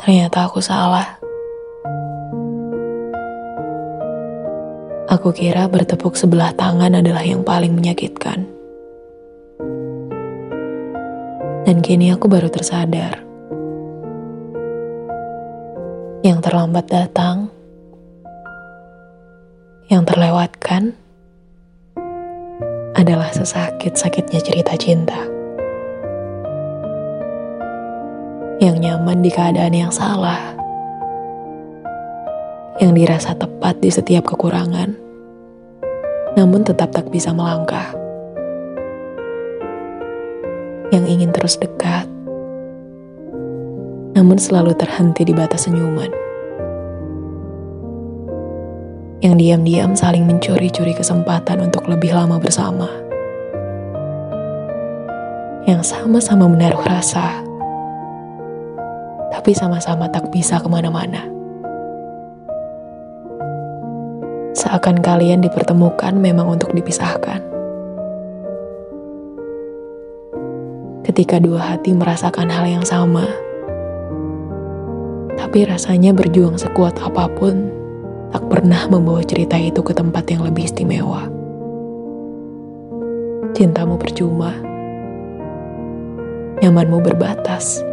Ternyata aku salah. Aku kira bertepuk sebelah tangan adalah yang paling menyakitkan. Dan kini aku baru tersadar. Yang terlambat datang, yang terlewatkan adalah sesakit-sakitnya cerita cinta. Yang nyaman di keadaan yang salah. Yang dirasa tepat di setiap kekurangan. Namun tetap tak bisa melangkah. Yang ingin terus dekat. Namun selalu terhenti di batas senyuman. Yang diam-diam saling mencuri-curi kesempatan untuk lebih lama bersama yang sama-sama menaruh rasa, tapi sama-sama tak bisa ke mana-mana. Seakan kalian dipertemukan memang untuk dipisahkan. Ketika dua hati merasakan hal yang sama, tapi rasanya berjuang sekuat apa pun, tak pernah membawa cerita itu ke tempat yang lebih istimewa. Cintamu percuma, nyamanmu berbatas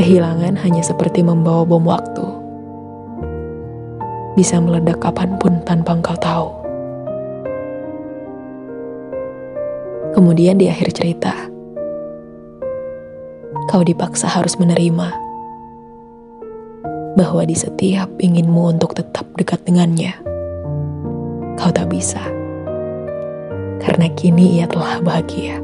Kehilangan hanya seperti membawa bom waktu. Bisa meledak kapan pun tanpa engkau tahu. Kemudian di akhir cerita, kau dipaksa harus menerima bahwa di setiap inginmu untuk tetap dekat dengannya, kau tak bisa. Karena kini ia telah bahagia.